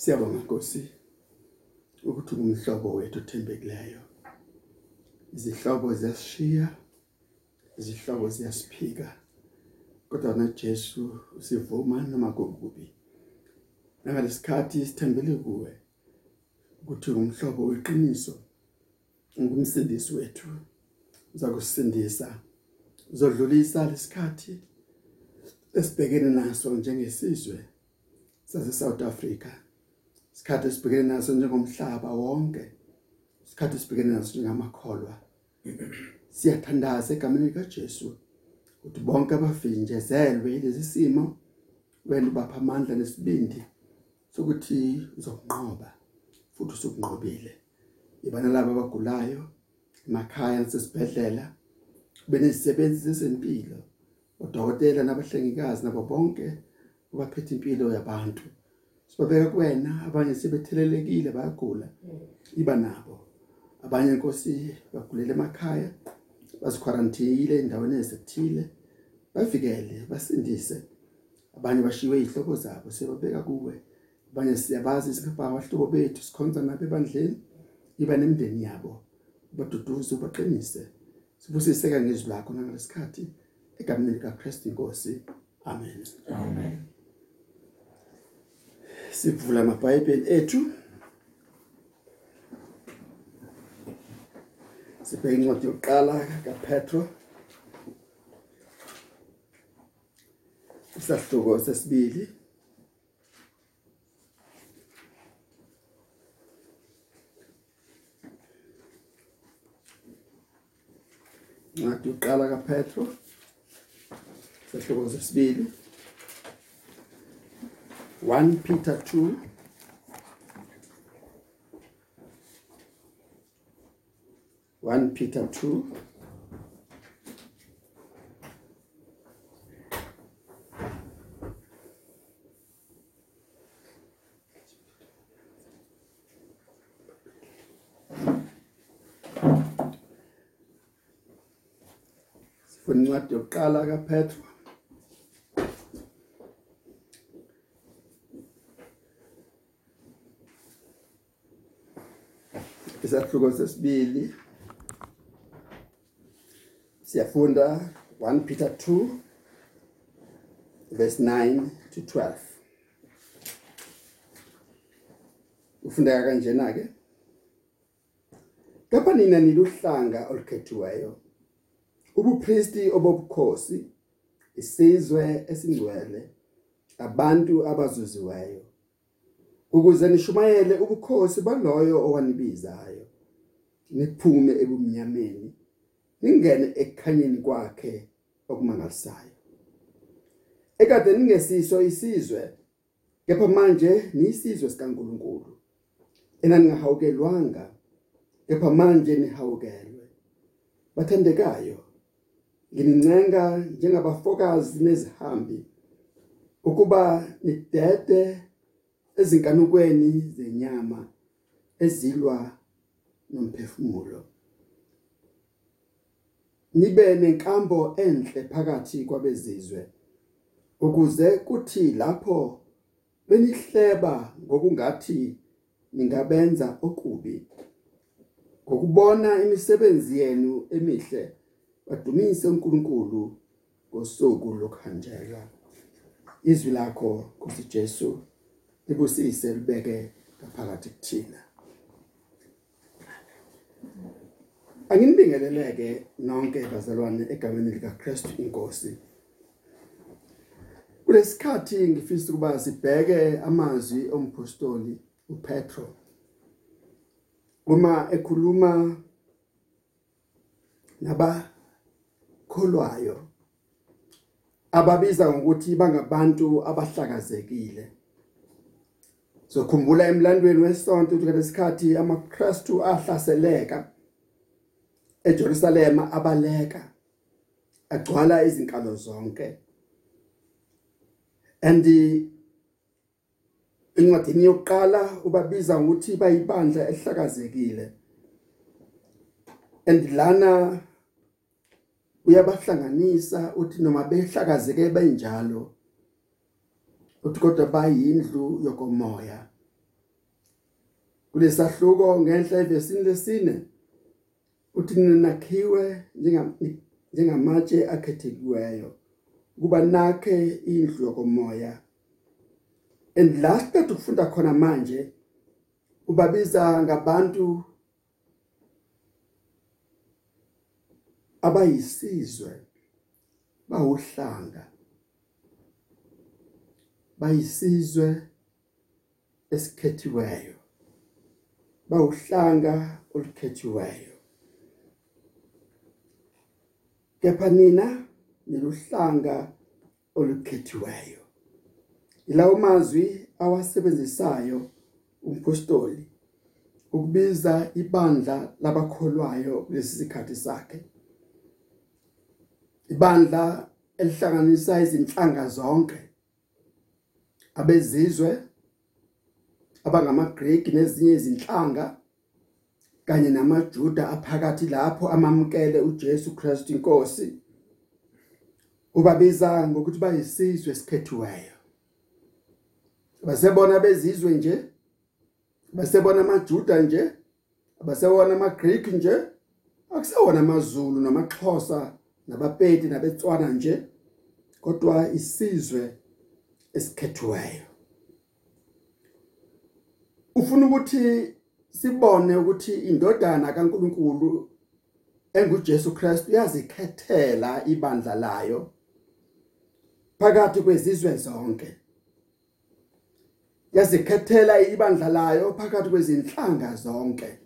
Siyabonga Nkosi ukuthi ungumhlobo wethu othembekileyo. Izihlobo ziyashiya, izihlobo ziyasiphika. Kodwa na Jesu usivuma noma kubi. Nangalesikhathi sithembele kuwe ukuthi ungumhlobo weqiniso. Ungumsindisi wethu. Uzakusindisa. Uzodlulisa lesikhathi esibhekene naso njengesizwe sase South Africa. Isikhathi esibhekene naso njengomhlaba wonke. Isikhathi esibhekene naso njengamakholwa. Siyathandaza egameni lika Jesu ukuthi bonke abavinjezelwe lezi simo wena ubapha amandla nesibindi sokuthi uzokunqoba futhi usukunqobile. Ibana labo abagulayo emakhaya nasesibhedlela benezisebenzi zezempilo odokotela nabahlengikazi nabo bonke ubaphethe impilo yabantu sibabeka kuwena abanye sebethelelekile bayagula. Iba nabo. Abanye inkosi bagulela emakhaya baziquarantine endaweni ezithile. Bavikele basindise. Abanye bashiwe izihlobo zabo sebabeka kuwe. Abanye siyabazi singaba abahlobo bethu sikhonza nabo ebandleni. Iba nemndeni yabo. Baduduze baqinise. Sibusiseka ngezwi lakho nangalesikhathi egameni lika Christ inkosi. Amen. Amen. Sivula amabhayibheli ethu sibheke incwadi yokuqala kaPetro isahluko sesibili incwadi yokuqala kaPetro isahluko sesibili 1 Peter 2 1 Peter 2 Sifuna incwadi yokuqala kaPetro. Isahluko sesibili siyafunda 1 Peter 2 verse 9 to 12 ufundeka kanjena ke? Kapha nina niluhlanga olukhethiweyo. Ubupristi obobukhosi isizwe esingcwele abantu abazuziweyo. Ukuze nishumayele ubukhosi baloyo owanibizayo niphume ebumnyameni ningene ekukhanyeni kwakhe okumangalisayo. Ekade ningesiso isizwe kepha manje niyisizwe sikaNkuluNkulu. Enaningahawukelwanga kepha manje nihawukelwe. Bathandekayo nginincenga njengabafokazi nezihambi ukuba nidede ezinkanukweni zenyama ezilwa nomphefumulo. Nibe nenkambo enhle phakathi kwabezizwe ukuze kuthi lapho benihleba ngokungathi ningabenza okubi. Ngokubona imisebenzi yenu emihle badumise uNkulunkulu ngosuku lokhanjelwa. Izwi lakho Nkosi Jesu libusise libeke ngaphakathi kuthina. Anginibingeleleke nonke bazalwane egameni lika Christ inkosi Kulesikhathi ngifisa ukuba sibheke amazwi ompostoli uPetro. Uma ekhuluma nabakholwayo ababiza ngokuthi bangabantu abahlakazekile. Sokhumbula emlandweni wesonto ukuthi lesikhathi amaKristu ahlaseleka eJerusalem abaleka agcwala izinkalo zonke. Andi incwadini yokuqala ubabiza ngokuthi bayibandla ehlakazekile andilana uyabahlanganisa uthi noma behlakazeke benjalo uthi kodwa bayindlu yokomoya. Kulesahluko ngenhla evesini lesine uthi ninakhiwe njengamatshe akhethekiweyo kuba nakhe indlu yokomoya. And last part ukufunda khona manje ubabiza ngabantu abayisizwe bawuhlanga bayisizwe esikhethiweyo bawuhlanga olukhethiweyo. Kepha nina niluhlanga olukhethiweyo. Ilawo mazwi awasebenzisayo umpostoli ukubiza ibandla labakholwayo kulesi sikhathi sakhe. Ibandla elihlanganisa izinhlanga zonke. Abezizwe abangamaGreek nezinye izinhlanga kanye namaJuda aphakathi lapho amamkele uJesu Kristu inkosi ubabiza ngokuthi bayisizwe esikhethiweyo basebona bezizwe nje basebona amaJuda nje abasebona amaGreek nje akusewona amaZulu namaXhosa nabapedi nabetswana nje kodwa isizwe esikhethwayo ufuna ukuthi sibone ukuthi indodana kaNkuluNkulu enguJesu Kristu yazikhethela ibandla layo phakathi kwezizwe zonke. Yazikhethela ibandla layo phakathi kwezinhlanga zonke.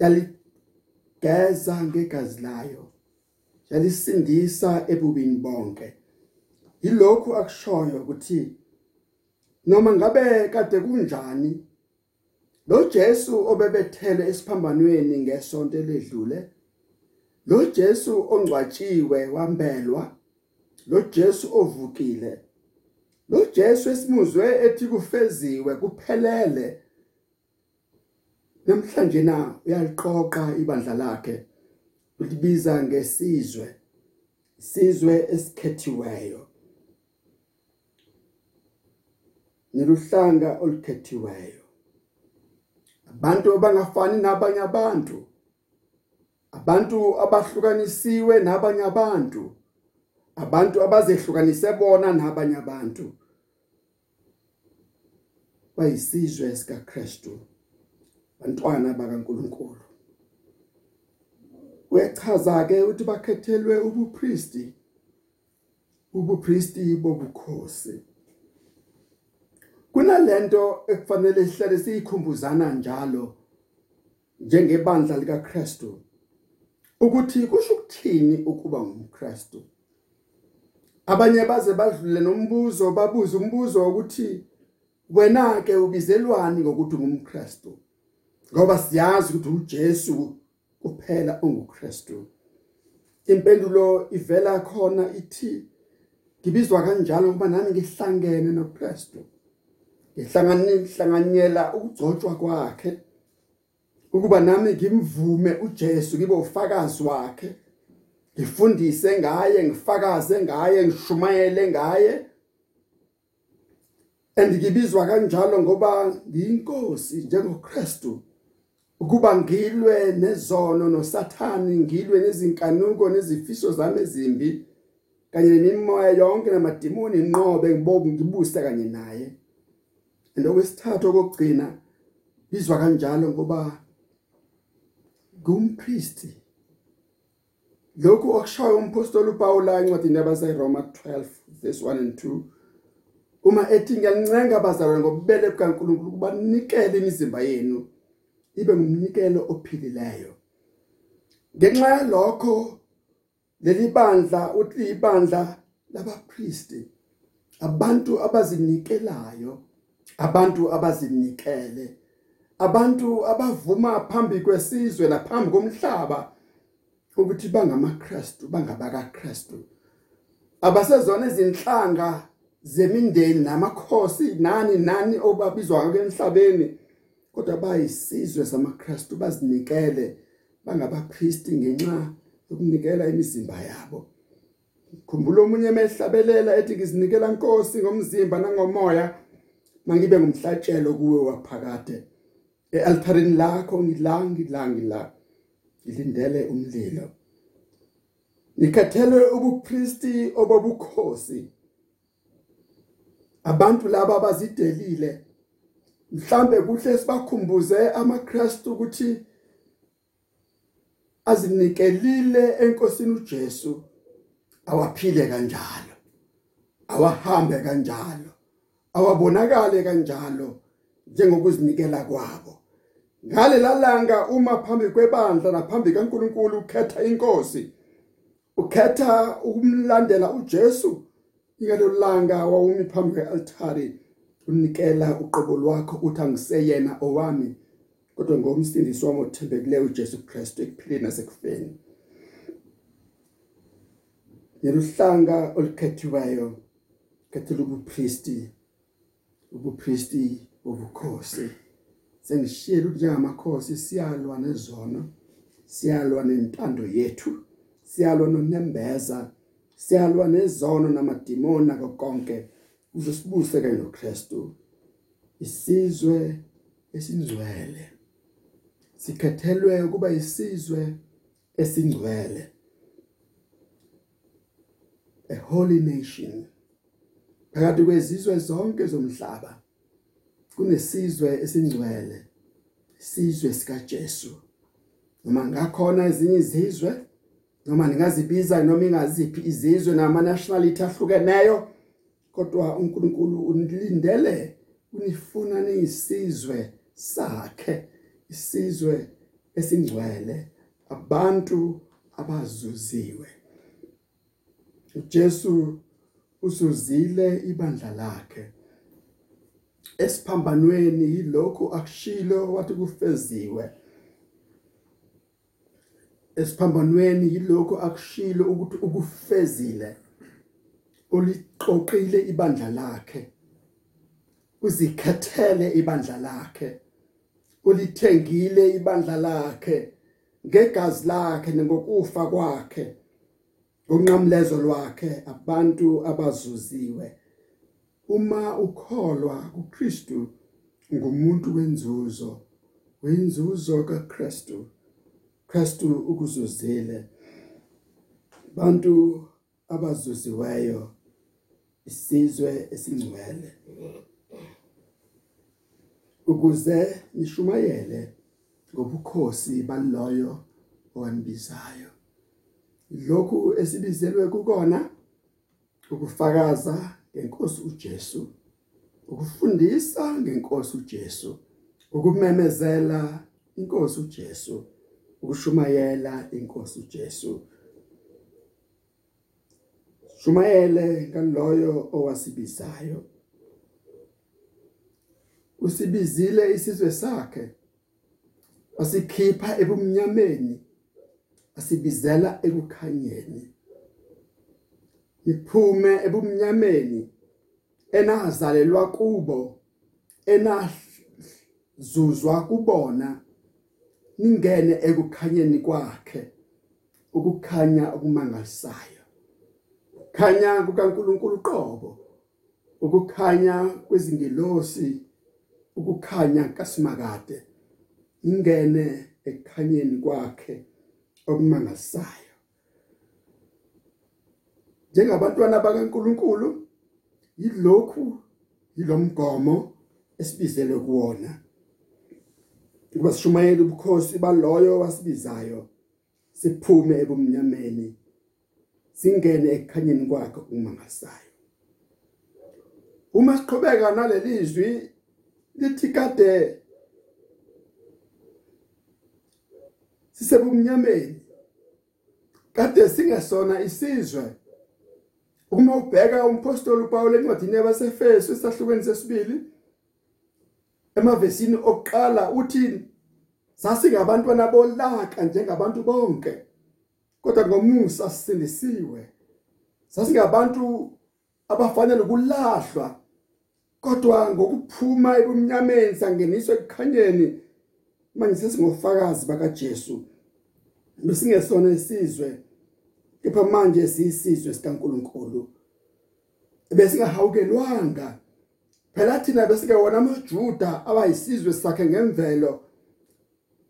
Yaligeza ngegazi layo yalisindisa ebubini bonke. Yilokhu akushoyo ukuthi noma ngabe kade kunjani lo Jesu obebethele esiphambanweni ngesonto ledlule lo Jesu ongcwatshiwe wambelwa lo Jesu ovukile lo Jesu esimuzwe ethi kufeziwe kuphelele namhlanje na uyaliqoqa ibandla lakhe ulibiza ngesizwe sizwe esikhethiweyo. Niluhlanga olukhethiweyo. Abantu abangafani nabanye abantu. Abantu abahlukanisiwe nabanye abantu. Abantu abazehlukanise bona nabanye abantu. Bayisizwe sika Kristu bantwana bakaNkuluNkulu. Uyachaza ke ukuthi bakhethelwe ubupriesti ubupriesti bobukhosi. Kunalento ekufanele sihlale siyikhumbuzana njalo njengebandla lika Kristu ukuthi kusho ukuthini ukuba ngumKristu abanye baze badlule nombuzo babuza umbuzo ukuthi wena ke ubizelwani ngokuthi ngumKristu ngoba siyazi ukuthi uJesu kuphela onguKristu impendulo ivela khona ithi ngibizwa kanjalo ngoba nami ngihlangene noKristu. Ngihlanganyehlanganyela ukugcotshwa kwakhe ukuba nami ngimvume uJesu ngibe ufakazi wakhe. Ngifundise ngaye ngifakaze ngaye ngishumayele ngaye. Andikibizwa kanjalo ngoba ngiyinkosi njengoKristu ukuba ngilwe nezono nosathani ngilwe nezinkanuko nezifiso zami ezimbi kanye nemimoya yonke namadimoni inqobe ngibobu ngibuse kanye naye. Ndokwesithathu okugcina bizwa kanjalo ngoba ngumpriesti lokhu okushayo umpostoli uPaul encwadini yabaseRoma 12 verse 1 and 2 uma ethi ngiyancenga abazalwane ngobubele bukaNkulunkulu kubanikele imizimba yenu ibe ngumnikelo ophilileyo. Ngenxa yalokho leli bandla uthi ibandla labapriesti abantu abazinikelayo abantu abazinikele abantu abavuma phambi kwesizwe naphambi komhlaba ukuthi bangamaKristu bangabakaKristu. Abasezona izinhlanga zemindeni namakhosi nani nani obabizwa emhlabeni kodwa bayisizwe samaKristu bazinikele bangabapriesti ngenxa yokunikela imizimba yabo. Khumbula omunye emehlabelela ethi ngizinikela Nkosi ngomzimba nangomoya mangibe ngumhlatshelo kuwe waphakade. Ealtarini lakho ngidla ngidla ngidla ngilindele umlilo. Nikathelwe ubupristi obobukhosi. Abantu laba abazidelile mhlambe kuhle sibakhumbuze amaKristu ukuthi azinikelile enkosini uJesu. Awaphile kanjalo. Awahambe kanjalo. Awabonakale kanjalo njengokuzinikela kwabo. Ngale lalanga uma phambi kwebandla naphambi kaNkuluNkulu ukhetha inkosi ukhetha ukumlandela uJesu ingalolanga wawumi phambi kwealtari unikela uqobo lwakho uthi angiseyena owami kodwa ngomsindisi wami othembekileyo uJesu Kristu ekuphileni nasekufeni. Yeluhlanga olukhethiweyo kethela ubupriesti ubupriesti obukhosi. Sengishiyela ukuthi njengamakhosi siyalwa nezono siyalwa nentando yethu siyalwa nonembeza siyalwa nezono namadimoni konke. Uzosibuse kanye noKristu isizwe esingcwele. Sikhethelwe ukuba isizwe esingcwele. A holy nation. Phakathi kwezizwe zonke zomhlaba kunesizwe esingcwele isizwe sika Jesu noma ngakhona ezinye izizwe noma ningazibiza noma ingaziphi izizwe nama nationality ahlukeneyo kodwa uNkulunkulu unilindele unifuna niyisizwe sakhe isizwe esingcwele abantu abazuziwe. uJesu usuzile ibandla lakhe. Esiphambanweni yilokhu akushilo wathi kufeziwe. Esiphambanweni yilokhu akushilo ukuthi ukufezile uliqoqile ibandla lakhe uzikhethele ibandla lakhe ulithengile ibandla lakhe ngegazi lakhe ngokufa kwakhe. Ngokunqamlezo lwakhe abantu abazuziwe. Uma ukholwa kuKristu ngumuntu wenzuzo wenzuzo kaKristu Kristu ukuzuzile. Bantu abazuziweyo isizwe esingcwele. Ukuze nishumayele ngobukhosi baloyo owanibizayo lokhu esibizelwe kukona ukufakaza ngenkosi uJesu ukufundisa ngenkosi uJesu ukumemezela inkosi uJesu ukushumayela inkosi uJesu. Shumayele ngaloyo owasibizayo. Usibizile isizwe sakhe wasikhipha ebumnyameni asibizela ekukhanyeni. Niphume ebumnyameni enazalelwa kubo enazuzwa kubona ningene ekukhanyeni kwakhe ukukhanya okumangalisayo. Khanya kukaNkuluNkulu qobo ukukhanya kwezingelosi ukukhanya kasimakade. Ingene ekukhanyeni kwakhe. Okumangalisayo njengabantwana bakaNkuluNkulu yilokhu yilomgomo esibizelwe kuwona. Kuba sishumayela ubukhosi baloyo wasibizayo siphume ebumnyameni singene ekukhanyeni kwakhe okumangalisayo uma siqhubeka nalelizwi lithi kade sisebumnyameni. Kade singesona isizwe. Uma ubheka umpostoli uPaul encwadini yabaseFeso esahlukweni sesibili emavesini okuqala uthi sasingabantwana bolaka njengabantu bonke kodwa ngomusa sisindisiwe. Sasingabantu abafanele ukulahlwa kodwa ngokuphuma ebumnyameni sangeniswa ekukhanyeni manje sesingofakazi bakaJesu. Besingesona isizwe kepha manje siyisizwe sikaNkuluNkulu. Besingahawukelwanga. Phela thina besike wona amaJuda abayisizwe sakhe ngemvelo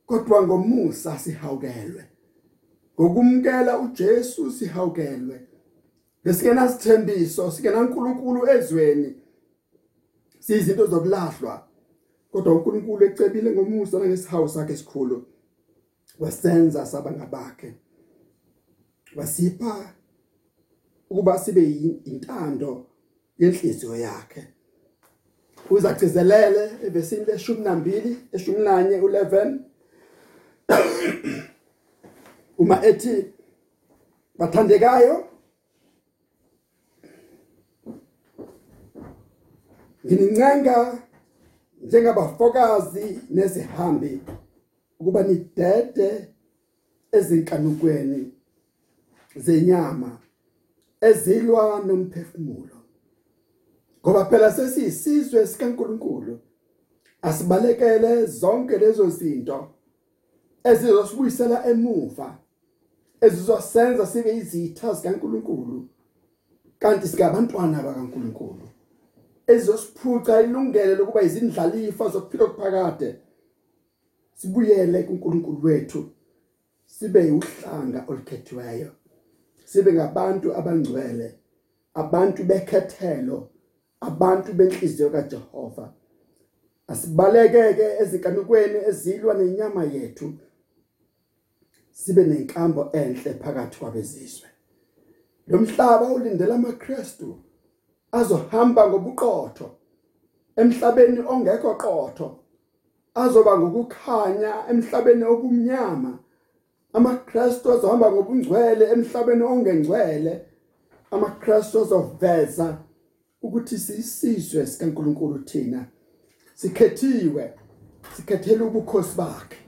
kodwa ngomusa sihawukelwe. Ngokumkela uJesu sihawukelwe. Besikena sithembiso sikena uNkulunkulu ezweni. Siyizinto zokulahlwa. Kodwa uNkulunkulu ecebile ngomusa nangesihawu sakhe esikhulu wasenza saba ngabakhe. Wasipha ukuba sibe intando yenhliziyo yakhe. Uzagcizelele evesini leshumi nambili eshumi nanye u11 uma ethi bathandekayo nginincenga njengabafokazi nezihambi ukuba nidede ezinkanukweni zenyama ezilwa nomphefumulo. Ngoba phela sesiyisizwe sikaNkuluNkulu asibalekele zonke lezo zinto ezizosibuyisela emuva ezizosenza sibe izitha zikaNkuluNkulu kanti sikabantwana bakaNkuluNkulu. Ezosiphuca ilungelo lokuba izindlalifa zokuphila okuphakade sibuyele kuNkulunkulu wethu sibe uhlanga olukhethiweyo sibe ngabantu abangcwele abantu bekhethelo abantu benhliziyo kaJehova. Asibalekeke ezikanukweni ezilwa nenyama yethu sibe nenkambo enhle phakathi kwabezizwe. Lo mhlaba ulindele amaKristu. Azohamba ngobuqotho emhlabeni ongekho qotho azoba ngokukhanya emhlabeni obumnyama. amaKristu azohamba ngobungcwele emhlabeni ongengcwele. amaKristu azoveza ukuthi sisizwe sikaNkuluNkulu thina. Sikhethiwe sikhethele ubukhosi bakhe.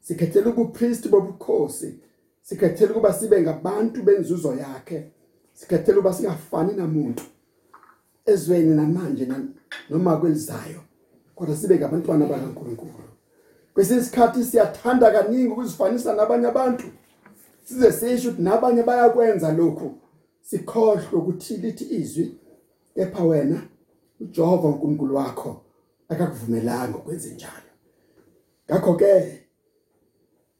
Sikhethele ubupriest bobukhosi. Sikhethele ukuba sibe ngabantu benzuzo yakhe. Sikhethele ukuba singafani namuntu. Ezweni namanje noma kwelizayo kodwa sibe ngabantwana bakaNkuluNkulu. Kwesinye isikhathi siyathanda kaningi ukuzifanisa nabanye abantu. Size sisho ukuthi nabanye bayakwenza lokhu. Sikhohlwe ukuthi lithi izwi kepha wena uJehova uNkulunkulu wakho akakuvumelanga ukwenza njalo. Ngakho ke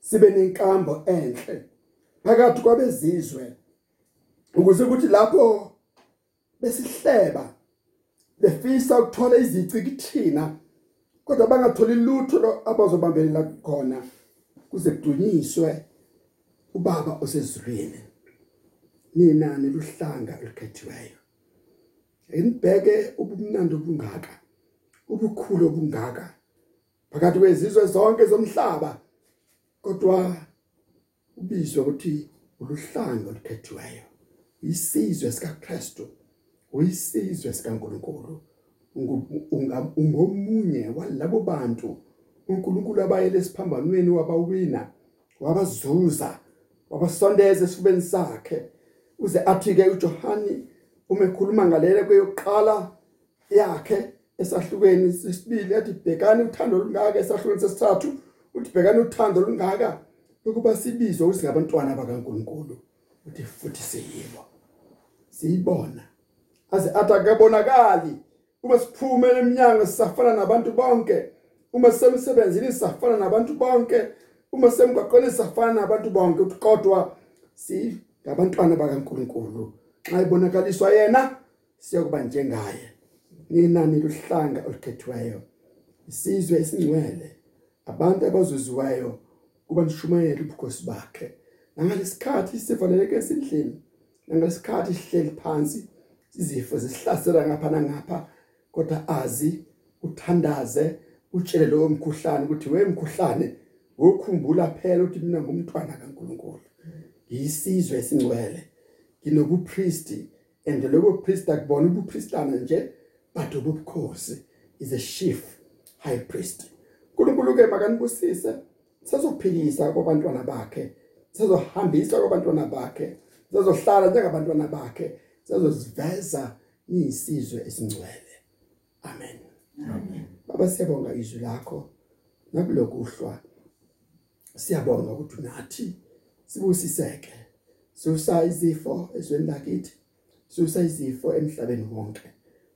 sibe nenkambo enhle phakathi kwabezizwe ukuze ukuthi lapho besihleba befisa ukuthola izici kithina kodwa bangatholi lutho abazobambelela khona kuze kudunyiswe ubaba osezulwini. Nina neluhlanga elikhethiweyo enibheke ubumnandi obungaka ubukhulu obungaka phakathi kwezizwe zonke zomhlaba kodwa ubizwa ukuthi uluhlanga olukhethiweyo isizwe sikaKristu. Uyisizwe sikaNkuluNkulu. Ungomunye walabo bantu. uNkulunkulu abayele esiphambanweni wabawina wabazuza wabasondeza esifubeni sakhe. Uze athi ke uJohani uma ekhuluma ngalele kweyokuqala yakhe esahlukweni sesibili athi bhekani uthando olungaka esahlukweni sesithathu uthi bhekani uthando olungaka. Ukuba sibizwe ukuthi ngabantwana bakaNkuluNkulu. Uthi futhi siyibo siyibona. Aze athi akabonakali uma siphume eminyango sisafana nabantu bonke uma semsebenzini sisafana nabantu bonke uma semgaqweni sisafana nabantu bonke uthi kodwa si ngabantwana bakaNkuluNkulu. Xa ibonakaliswa yena siyokuba njengaye. Ninani luhlanga olukhethiweyo. Isizwe esingcwele abantu abazuziweyo kuba nishumayela ubukhosi bakhe. Nangalesikhathi sifaneleke esindlini nangalesikhathi sihleli phansi izifo zisihlasela ngapha nangapha kodwa azi uthandaze utshele lowo mkhuhlane ukuthi wemkhuhlane ukukhumbula phela ukuthi mina ngumntwana kaNkuluNkulu. Ngiyisizwe esingcwele. Nginobupriesti and lobo priest akubona ubupristana nje but ubukhosi is a chief high priest. uNkulunkulu ke makanibusise sizophilisa kwabantwana bakhe sizohambisa kwabantwana bakhe sizohlala njengabantwana bakhe sizoziveza niyisizwe esingcwele amen. Amen. Baba siyabonga izwi lakho. Nakulokuhlwa siyabonga ukuthi nathi sibusiseke. Susa izifo ezweni lakithi susa izifo emhlabeni wonke.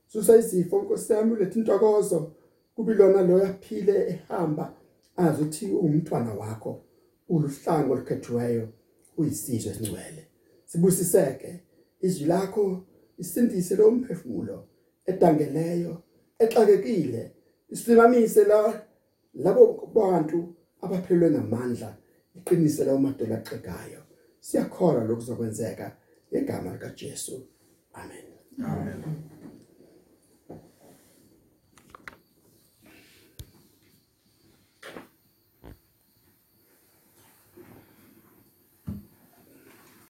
Susa izifo Nkosi yami ulethe intokozo. Kubilona lo yaphile ehamba azi ukuthi umntwana wakho uluhlango olukhethiweyo uyisizwe esingcwele sibusiseke. Izwi lakho isindise lo mphefumulo edangeleyo exakekile isimamise la labo bantu abaphelwe ngamandla iqinise lawo madola axegayo siyakholwa lokuzokwenzeka ngegama lika Jesu amen. Amen.